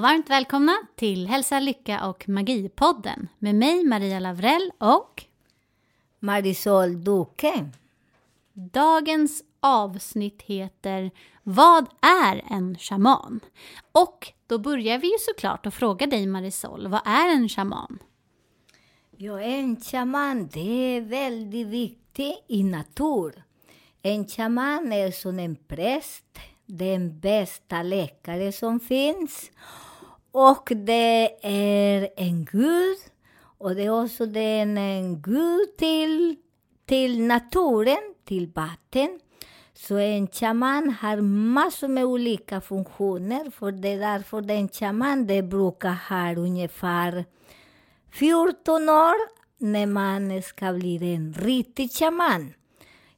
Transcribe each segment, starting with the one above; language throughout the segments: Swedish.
Och varmt välkomna till Hälsa, Lycka och Magipodden med mig Maria Lavrell och Marisol Duque. Dagens avsnitt heter Vad är en shaman? Och då börjar vi ju såklart att fråga dig Marisol, vad är en shaman? Ja, en shaman, det är väldigt viktigt i natur. En shaman är som en präst, den bästa läkare som finns. Och det är en gud. Och det är också den en gud till, till naturen, till vatten. Så en shaman har massor med olika funktioner. För det är därför den shaman det brukar ha ungefär 14 år när man ska bli en riktig shaman.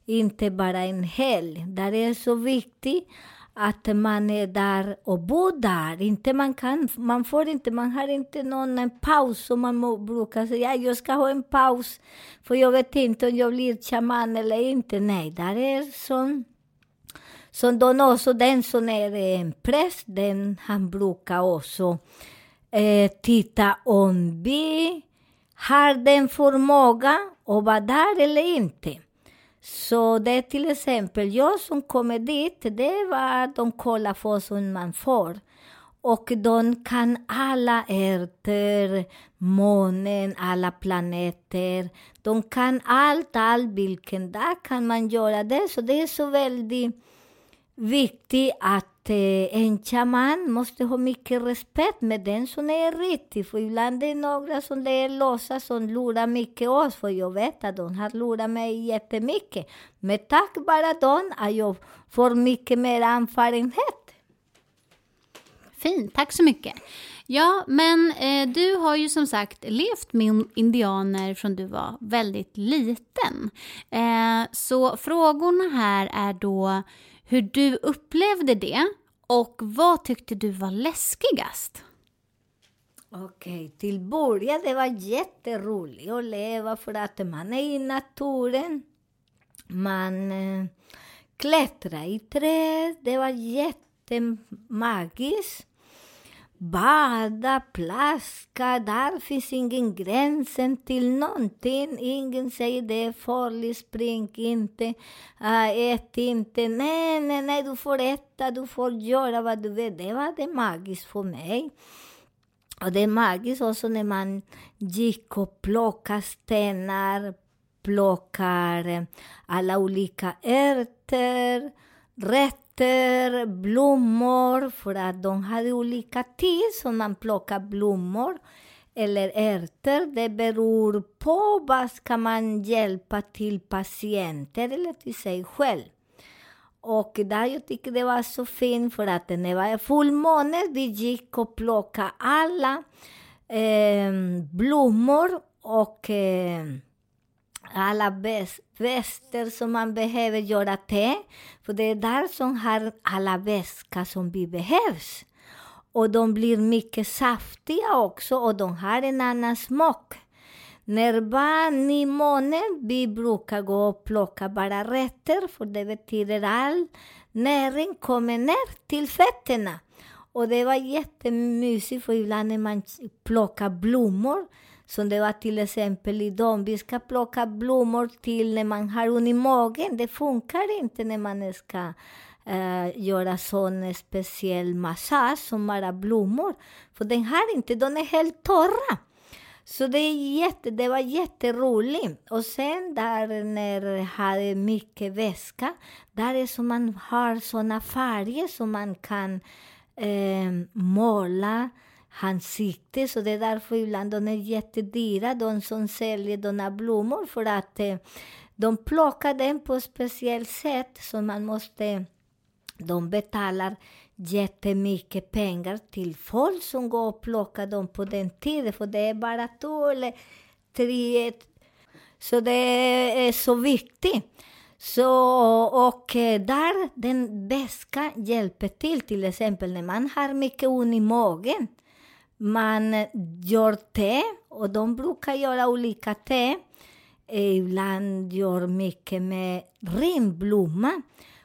Inte bara en helg. Där är det så viktigt att man är där och bor där. Inte man, kan, man får inte, man har inte någon en paus som man må, brukar säga, jag ska ha en paus för jag vet inte om jag blir shaman eller inte. Nej, där är sån så de också, den som är en präst, den, han brukar också eh, titta om vi har den förmåga att vara där eller inte. Så det är till exempel jag som kommer dit, det var att de kollar för som man får. Och de kan alla ärtor, månen, alla planeter. De kan allt, allt, vilken dag kan man göra det. Så det är så väldigt viktigt att en shaman måste ha mycket respekt med den som är riktig. För ibland är det några som det är låtsas som lurar mycket oss, för jag vet att de har lurat mig jättemycket. Men tack vare dem att jag får mycket mer erfarenhet. Fint, tack så mycket. Ja, men eh, du har ju som sagt levt med indianer från du var väldigt liten. Eh, så frågorna här är då hur du upplevde det och vad tyckte du var läskigast? Okej, till början det var jätteroligt att leva för att man är i naturen. Man eh, klättrar i träd, det var jättemagiskt bada, plaska, där finns ingen gränsen till någonting. Ingen säger det är farligt, spring inte, äh, ät inte. Nej, nej, nej, du får äta, du får göra vad du vill. Det var det magiskt för mig. Och det är magiskt också när man gick och plockade stenar, plockar eh, alla olika ärtor, rätt örter, blommor, för att de hade olika tid som man plockar blommor eller ärtor. Det beror på vad ska man hjälpa till patienter eller till sig själv. Och där jag tycker det var så fint för att när det var fullmåne, vi gick och plockade alla eh, blommor och eh, alla väster som man behöver göra te. För det är där som har alla väska som vi behövs. Och de blir mycket saftiga också och de har en annan smak. När barn i månen, vi brukar gå och plocka bara rätter, för det betyder all näring kommer ner till fötterna. Och det var jättemysigt, för ibland när man plockar blommor som det var till exempel i dem. Vi ska plocka blommor till när man har ont i magen. Det funkar inte när man ska eh, göra sån speciell massage som bara blommor. För den har inte, de är helt torra. Så det, är jätte, det var jätteroligt. Och sen där när jag hade mycket väska, där är som man har såna färger som man kan eh, måla ansikte. Så det är därför ibland de är jättedyra, de som säljer de här blommor. För att eh, de plockar den på ett speciellt sätt, så man måste... De betalar jättemycket pengar till folk som går och plockar dem på den tiden, för det är bara två eller tre... Så det är så viktigt. Så, och eh, där den väskan hjälper till, till exempel när man har mycket ont i magen. Man gör te, och de brukar göra olika te. Ibland gör mycket med rimblomma.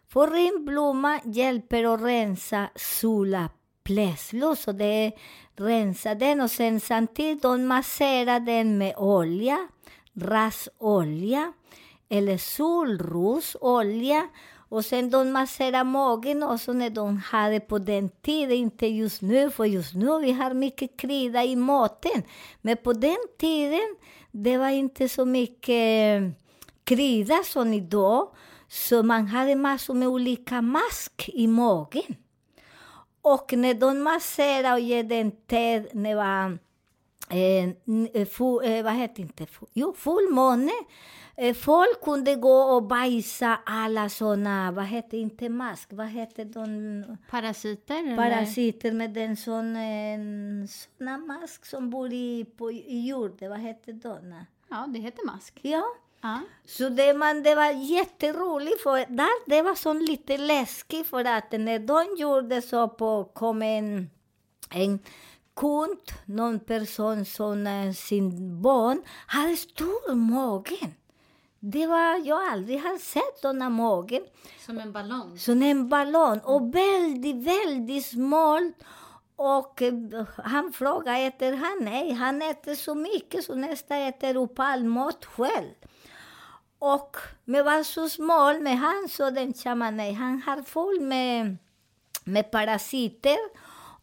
För rimblomma hjälper att rensa sula plesslos, så det rensa den och sen samtidigt de masserar den med olja, rasolja eller solrosolja. Och sen de masserar magen också när de hade på den tiden, inte just nu, för just nu vi har mycket krydda i maten. Men på den tiden, det var inte så mycket eh, krydda som idag. Så man hade massor med olika mask i magen. Och när de masserade och gav den te, det var eh, eh, fu, eh, vad heter inte, jo, fullmåne, folk kunde gå och bajsa alla såna, vad hette inte mask, vad hette de? Parasiter? Parasiter med den sån, en såna mask som bor i, på, i jorden, vad hette de? Ja, det heter mask. Ja. ja. Så det, man, det var jätteroligt, för där, det var så lite läskigt för att när de gjorde så på, kom en, en kund, någon person som eh, sin barn hade stor magen. Det var, jag aldrig har sett såna magen. Som en ballong? Som en ballong. Och väldigt, väldigt smal. Och eh, han frågade, äter han? Nej, han äter så mycket så nästan äter upp all mat själv. Och men var så smal med han, så den shaman, nej, han har full med, med parasiter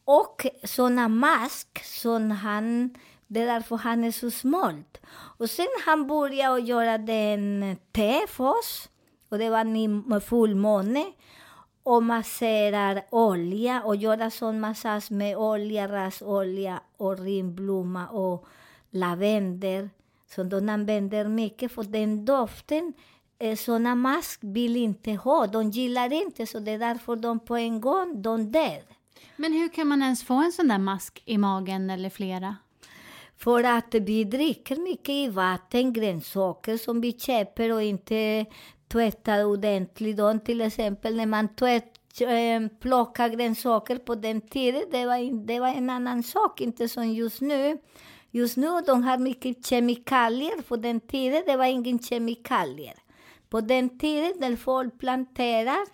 och såna mask som han, det är därför han är så smal. Och sen han började göra den te för oss. Och det var med fullmåne. Och masserar olja och göra sån massage med olja, rasolja och rimblomma och lavendel. som de använder mycket för den doften. Såna mask vill inte ha, de gillar inte, så det är därför de på en gång de dör. Men hur kan man ens få en sån där mask i magen eller flera? För att vi dricker mycket i vatten, grönsaker som vi köper och inte tvättar ordentligt. Då, till exempel när man tvättar eh, plocka grönsaker på den tiden, det var, det var en annan sak, inte som just nu. Just nu de har mycket kemikalier, på den tiden det var ingen kemikalier. På den tiden när folk planterar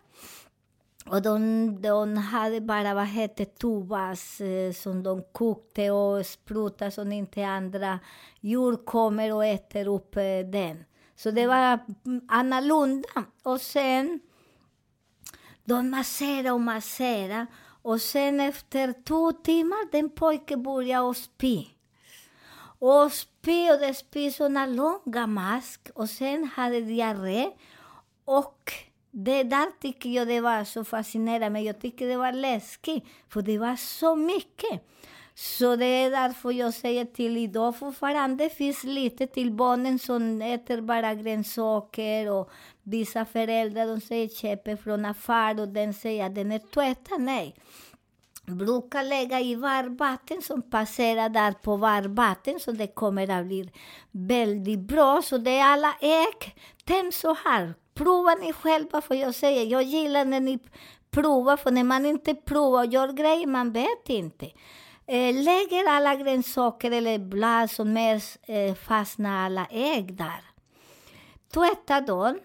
och de, de hade bara, vad heter tubas, eh, som de kokte och sprutade så inte andra djur kommer och äter upp eh, den. Så det var mm, annorlunda. Och sen, de masserade och masserade. Och sen efter två timmar, den pojken började spy. Och spy, och det spy såna långa mask. Och sen hade diarré. Och det där tycker jag det var så fascinerande, men jag tycker det var läskigt, för det var så mycket. Så det är därför jag säger till idag fortfarande finns lite till barnen som äter bara grönsaker och vissa föräldrar de säger köper från affär och den säger att den är tvättad. Nej. Brukar lägga i varmvatten som passerar där på varmvatten så det kommer att bli väldigt bra. Så det är alla ägg. Tänk så här, Prova ni själva, för jag säga. jag gillar när ni provar, för när man inte provar och gör grejer, man vet inte. Eh, lägger alla grönsaker eller blad som är eh, fastnar alla ägg där. Tvätta dem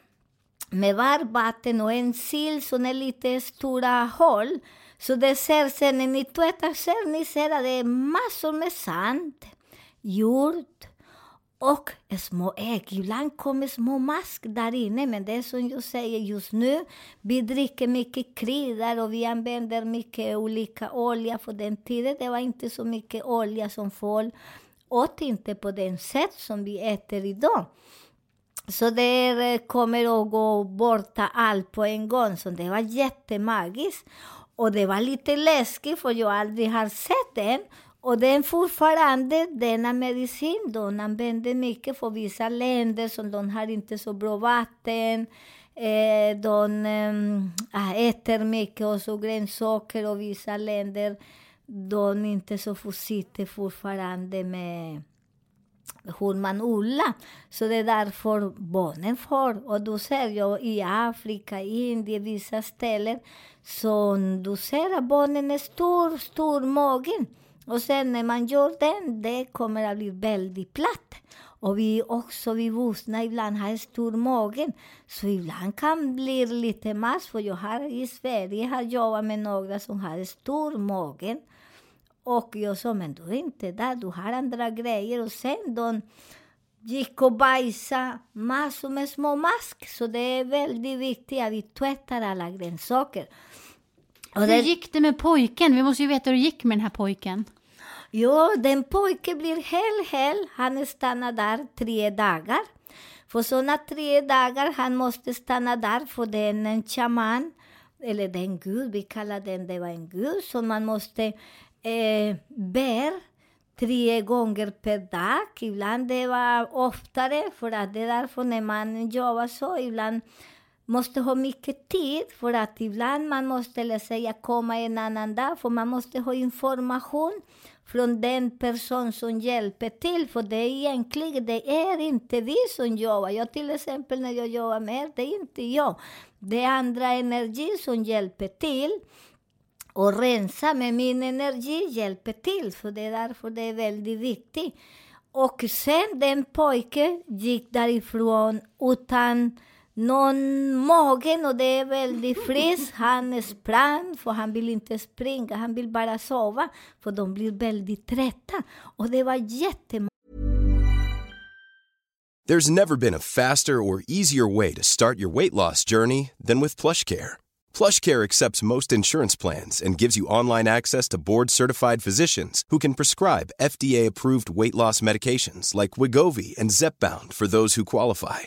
med varmvatten och en sil som är lite stora hål. Så det ser sen när ni tvättar, ser ni ser att det är massor med sand, jord, och små ägg. Ibland kommer små mask där inne, men det är som jag säger just nu. Vi dricker mycket kryddor och vi använder mycket olika olja. För den tiden det var inte så mycket olja som folk åt inte på den sätt som vi äter idag. Så det eh, kommer att gå borta allt på en gång. Så det var jättemagiskt. Och det var lite läskigt, för jag aldrig har sett den. Och den fortfarande, denna medicin, de använder mycket för vissa länder som de har inte så bra vatten. Eh, de eh, äter mycket och så grönsaker och vissa länder de är inte så försiktiga fortfarande med hur man odlar. Så det är därför barnen får. Och du ser jag, i Afrika, Indien, vissa ställen, så du ser att barnen är stor, stor magen. Och sen när man gör den, det kommer att bli väldigt platt. Och vi också, vi vuxna, ibland har stor mage. Så ibland kan bli lite mass. För jag har i Sverige har jobbat med några som har stor mage. Och jag sa, men du är inte där, du har andra grejer. Och sen de gick och bajsade massor med små mask. Så det är väldigt viktigt att vi tvättar alla grönsaker. Hur gick det med pojken? Vi måste ju veta hur det gick med den här pojken. Jo, den pojken blir hel, hel. Han stannar där tre dagar. För sådana tre dagar han måste stanna där, för det är en shaman, eller den gud, vi kallar den, det var en gud, så man måste eh, bära tre gånger per dag. Ibland det var oftare, för att det är därför när man jobbar så, ibland måste ha mycket tid, för att ibland man måste man säga komma en annan dag, för man måste ha information från den person som hjälper till. För det är egentligen det är inte vi som jobbar. Jag till exempel när jag jobbar med er, det är inte jag. Det är andra energi som hjälper till. Och rensa med min energi hjälper till, för det är därför det är väldigt viktigt. Och sen den pojken gick därifrån utan någon och det är väldigt frisk. Han sprang, för han vill inte springa, han vill bara sova, för de blir väldigt trötta. Och det var jättemånga There's never been a faster or easier way to start your weight loss journey than with PlushCare. PlushCare accepts most insurance plans and gives you online access to board-certified physicians who can prescribe FDA-approved weight loss medications like Wigovi and Zepbound for those who qualify.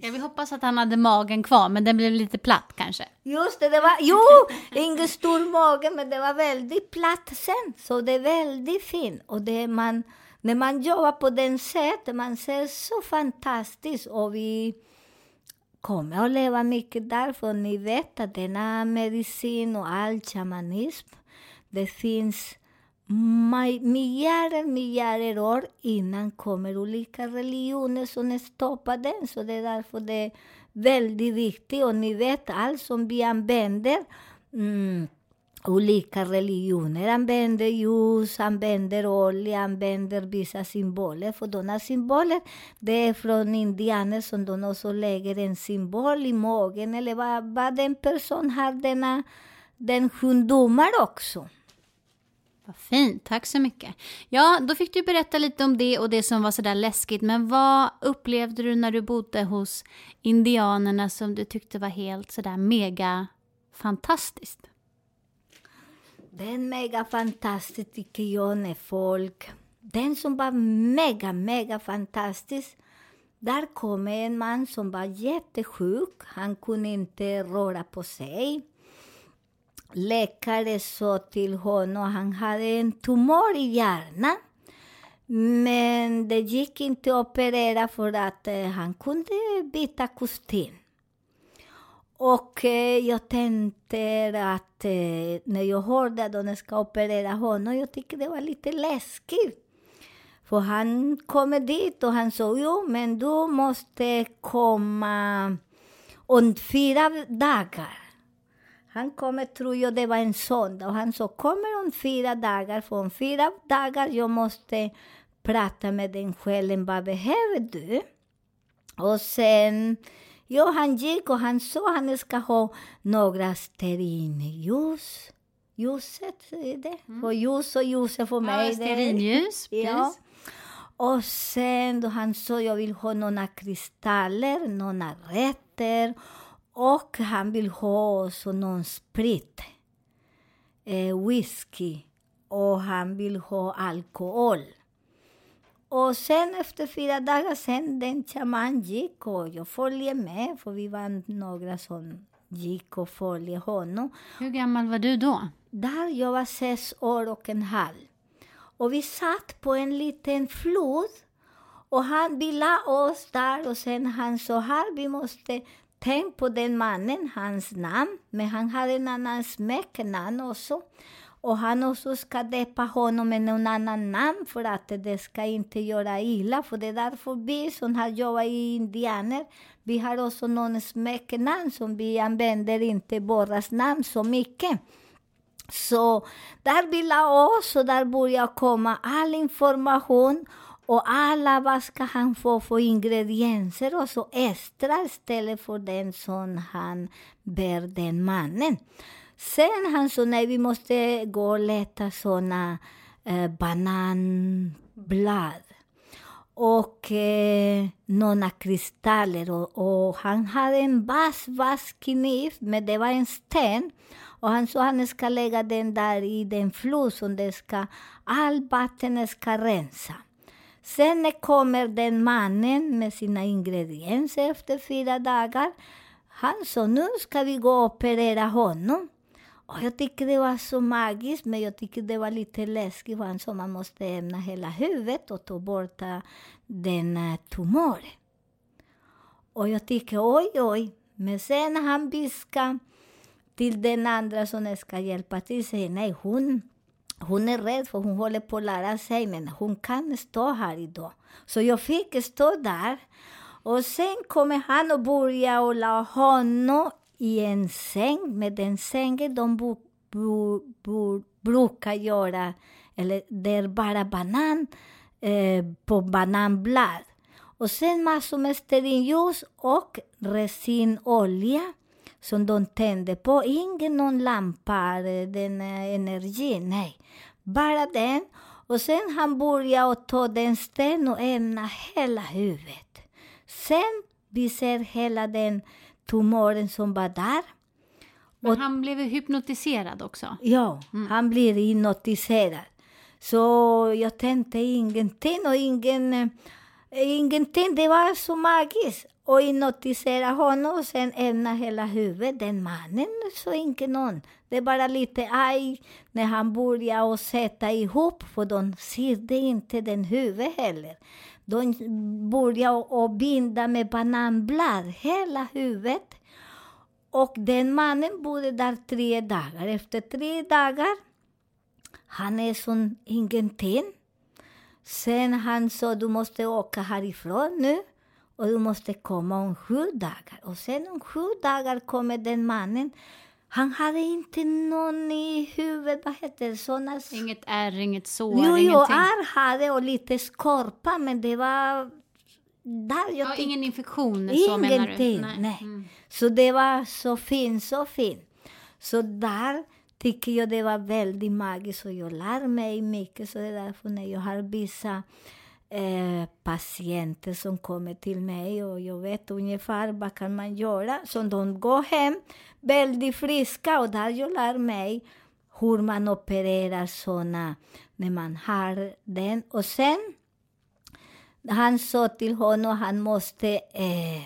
Jag vill hoppas att han hade magen kvar, men den blev lite platt kanske. Just det, det var, jo, ingen stor mage, men det var väldigt platt sen. Så det är väldigt fint. Och det man, när man jobbar på den sättet, man ser så fantastiskt. Och vi kommer att leva mycket där, för ni vet att denna medicin och all shamanism, det finns miljarder, miljarder år innan kommer olika religioner som stoppar den. Så det är därför det är väldigt viktigt. Och ni vet, allt som vi använder, mm, olika religioner använder ljus, använder olja, använder vissa symboler. För de symboler, det är från indianer som de också lägger en symbol i magen, eller vad, vad den person har, denna, den sjukdomar också. Vad fint, tack så mycket. Ja, då fick du berätta lite om det och det som var sådär läskigt. Men vad upplevde du när du bodde hos indianerna som du tyckte var helt sådär mega fantastiskt? Det är mega fantastiskt tycker jag när folk... Den som var mega, mega fantastisk, där kom en man som var jättesjuk. Han kunde inte röra på sig läkare sa till honom att han hade en tumör i hjärnan. Men det gick inte att operera för att eh, han kunde byta kostym. Och eh, jag tänkte att eh, när jag hörde att de ska operera honom, jag tyckte det var lite läskigt. För han kom dit och han sa, jo, men du måste komma om fyra dagar. Han kommer, tror jag, det var en söndag, och han sa, kommer om fyra dagar, för om fyra dagar jag måste prata med den själen, vad behöver du? Och sen, ja, han gick och han sa han ska ha några stearinljus. Ljuset, är det? Mm. För ljus och ljuset för mig. Ja, stearinljus. Ja. Och sen då han sa jag vill ha några kristaller, några rätter och han vill ha också någon sprit, eh, whisky och han vill ha alkohol. Och sen efter fyra dagar sen, den shaman gick och jag följde med, för vi var några som gick och följde honom. Hur gammal var du då? Där jag var sex år och en halv. Och vi satt på en liten flod och han ville oss där och sen han sa här, vi måste tänkt på den mannen, hans namn, men han hade en annan smeknamn också. Och han också ska döpa honom med någon annan namn för att det ska inte göra illa. För det är därför vi som har jobbat i indianer, vi har också någon smeknamn som vi använder inte våras namn så mycket. Så där vill jag också, där börjar komma all information och alla vad ska han få för ingredienser och så extra istället för den som han bär den mannen. Sen han sa nej, vi måste gå och leta såna eh, bananblad och eh, några kristaller. Och, och, han hade en vass, vass kniv, men det var en sten. Och han sa att han ska lägga den där i den flod som det ska, all vatten ska rensa. Sen kommer den mannen med sina ingredienser efter fyra dagar. Han sa nu ska vi gå och operera honom. Och jag tyckte det var så magiskt, men jag tyckte det var lite läskigt. Han sa man måste ämna hela huvudet och ta bort den eh, tumören. Och jag tyckte oj, oj. Men sen han viskade till den andra som ska hjälpa till, säger nej, hon, hon är rädd för hon håller på att lära sig, men hon kan stå här idag. Så jag fick stå där. Och sen kommer han och börjar och la honom i en säng, med den sängen de bo, bo, bo, brukar göra, eller det är bara banan eh, på bananblad. Och sen massor med stearinljus och resinolja som de tände på. Ingen någon lampa, eh, den eh, energin, nej. Bara den. Och sen han började ta den sten och ämna hela huvudet. Sen vi ser hela den tumören som var där. Men och, han blev hypnotiserad också? Ja, mm. han blev hypnotiserad. Så jag tänkte ingenting och ingen, eh, ingenting. Det var så magiskt. Och hypnotisera honom och sen ämna hela huvudet. Den mannen så inte någon. Det är bara lite aj när han börjar sätta ihop, för de ser det inte den huvudet heller. De började binda med bananblad, hela huvudet. Och den mannen bodde där tre dagar. Efter tre dagar, han är som ingenting. Sen han sa, du måste åka härifrån nu och du måste komma om sju dagar. Och sen om sju dagar kommer den mannen han hade inte någon i huvudet, vad heter det, såna... Inget ärr, inget sår, jo, ingenting? Jo, ärr hade och lite skorpa, men det var... Där jag ja, ingen infektion, så menar du? Nej. nej. Mm. Så det var så fint, så fint. Så där tycker jag det var väldigt magiskt och jag lär mig mycket. Så det är därför när jag har vissa eh, patienter som kommer till mig och jag vet ungefär vad kan man göra. Så de går hem väldigt friska och där jag lär mig hur man opererar såna när man har den. Och sen, han sa till honom att han måste eh,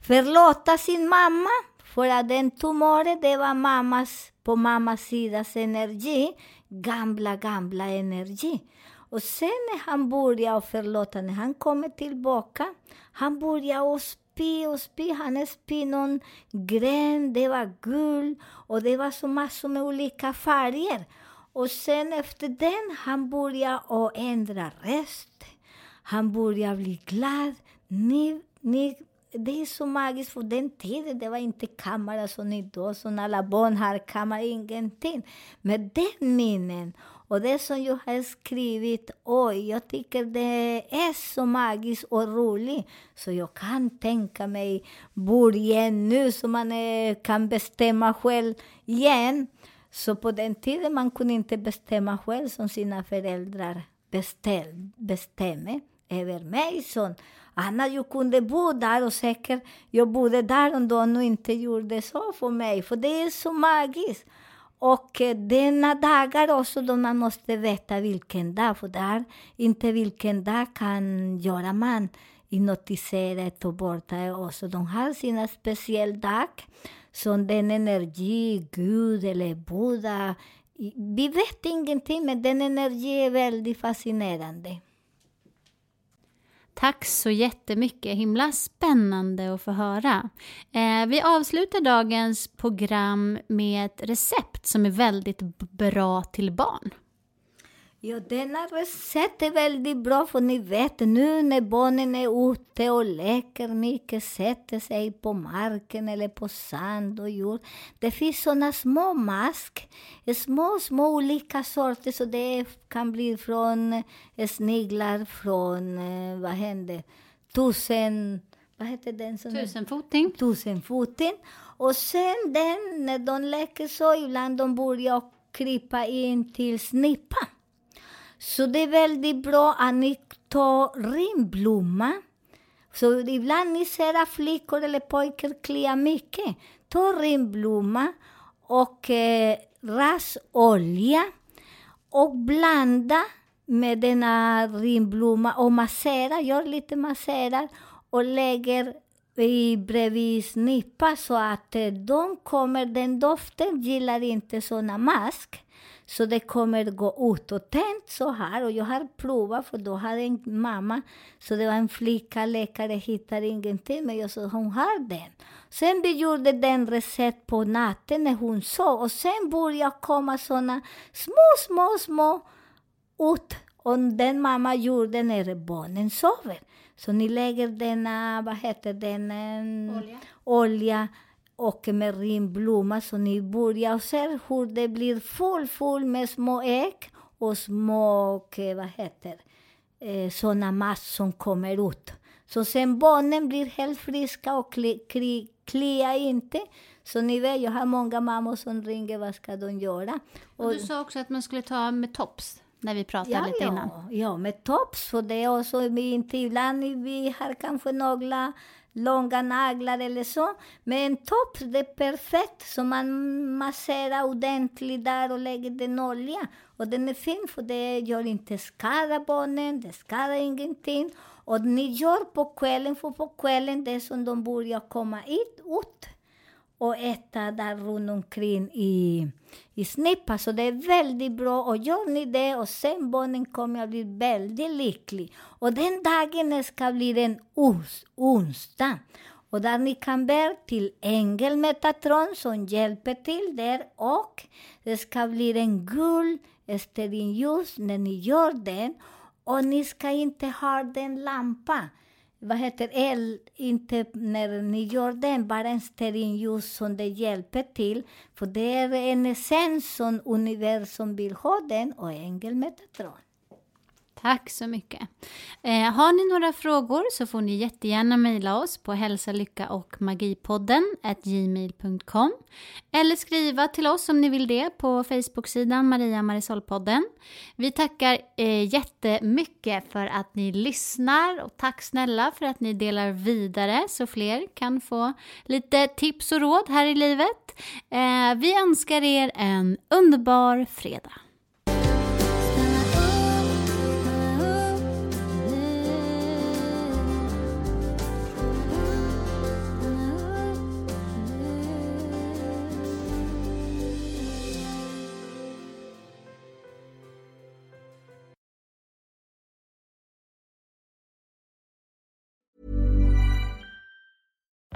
förlåta sin mamma för att den tumören, det var mammas, på mammas sidas energi, gamla, gamla energi. Och sen när han började förlåta, när han kommer tillbaka, han började spy och spy. Han spy någon gren, det var gul, och det var så massor med olika färger. Och sen efter den, han började och ändra röst. Han började bli glad. Ni, ni, det är så magiskt, för den tiden det var inte kamera som idag, som alla barn har kamera, ingenting. Men den minnen och det som jag har skrivit, oj, jag tycker det är så magiskt och roligt. Så jag kan tänka mig början nu, så man är, kan bestämma själv igen. Så på den tiden man kunde inte bestämma själv som sina föräldrar beställ, bestämmer över mig. Så Anna, jag kunde bo där och säkert jag bodde där om de inte gjorde så för mig, för det är så magiskt. Och eh, denna dagar också då man måste veta vilken dag, för där inte vilken dag kan göra man i notiseret och borta också. De har sina speciella dag, som den energi, Gud eller Buddha. Vi vet ingenting, men den energi är väldigt fascinerande. Tack så jättemycket, himla spännande att få höra. Eh, vi avslutar dagens program med ett recept som är väldigt bra till barn. Ja, denna recept är väldigt bra, för ni vet nu när barnen är ute och leker mycket, sätter sig på marken eller på sand och jord. Det finns såna små mask, små, små olika sorter, så det kan bli från sniglar, från, eh, vad händer, tusen, vad heter den? Som Tusenfoting. Tusenfoting. Och sen den, när de leker så, ibland de börjar krypa in till snippan. Så det är väldigt bra att ni tar rimblomma. Så ibland ni ser att flickor eller pojkar kliar mycket. Ta rimblomma och eh, rasolja och blanda med denna rimblomma och massera, gör lite massera och lägger i bredvid snippa så att eh, de kommer, den doften gillar inte såna mask. Så det kommer gå ut och tänt så här. Och jag har provat, för då hade en mamma, så det var en flicka, läkare hittade ingenting, men jag sa hon har den. Sen vi gjorde den recept på natten när hon sov, och sen började komma såna små, små, små ut. Och den mamma gjorde när barnen sover. Så ni lägger denna, vad heter den, olja, olja och med rimblomma. Så ni börjar och ser hur det blir full, full med små ägg och små, vad heter eh, såna mass som kommer ut. Så sen barnen blir helt friska och kli, kli, kliar inte. Så ni vet, jag har många mammor som ringer, vad ska de göra? Och, och du sa också att man skulle ta med tops när vi pratade ja, lite ja, innan. Ja, med tops. För det är också, vi inte ibland vi har kanske några långa naglar eller så. Men en topp, det är perfekt. Så man masserar ordentligt där och lägger den olja. Och den är fin för det gör inte skada barnen, det skadar ingenting. Och ni gör på kvällen, för på kvällen det är som de börjar komma ut. ut och äta där runt omkring i, i snippa. Så det är väldigt bra. Och gör ni det och sen barnen kommer att bli väldigt lycklig. Och den dagen ska bli en ons, onsdag. Och där ni kan bära till ängelmetatron som hjälper till där. Och det ska bli en gul stearinljus när ni gör den. Och ni ska inte ha den lampan vad heter el, inte när ni gör den, bara en stearinljus som det hjälper till. För det är en essens som universum vill ha den och ängelmetatron. Tack så mycket. Eh, har ni några frågor så får ni jättegärna mejla oss på hälsa, lycka och magipodden gmail.com eller skriva till oss om ni vill det på Facebook-sidan Maria Marisolpodden. Vi tackar eh, jättemycket för att ni lyssnar och tack snälla för att ni delar vidare så fler kan få lite tips och råd här i livet. Eh, vi önskar er en underbar fredag.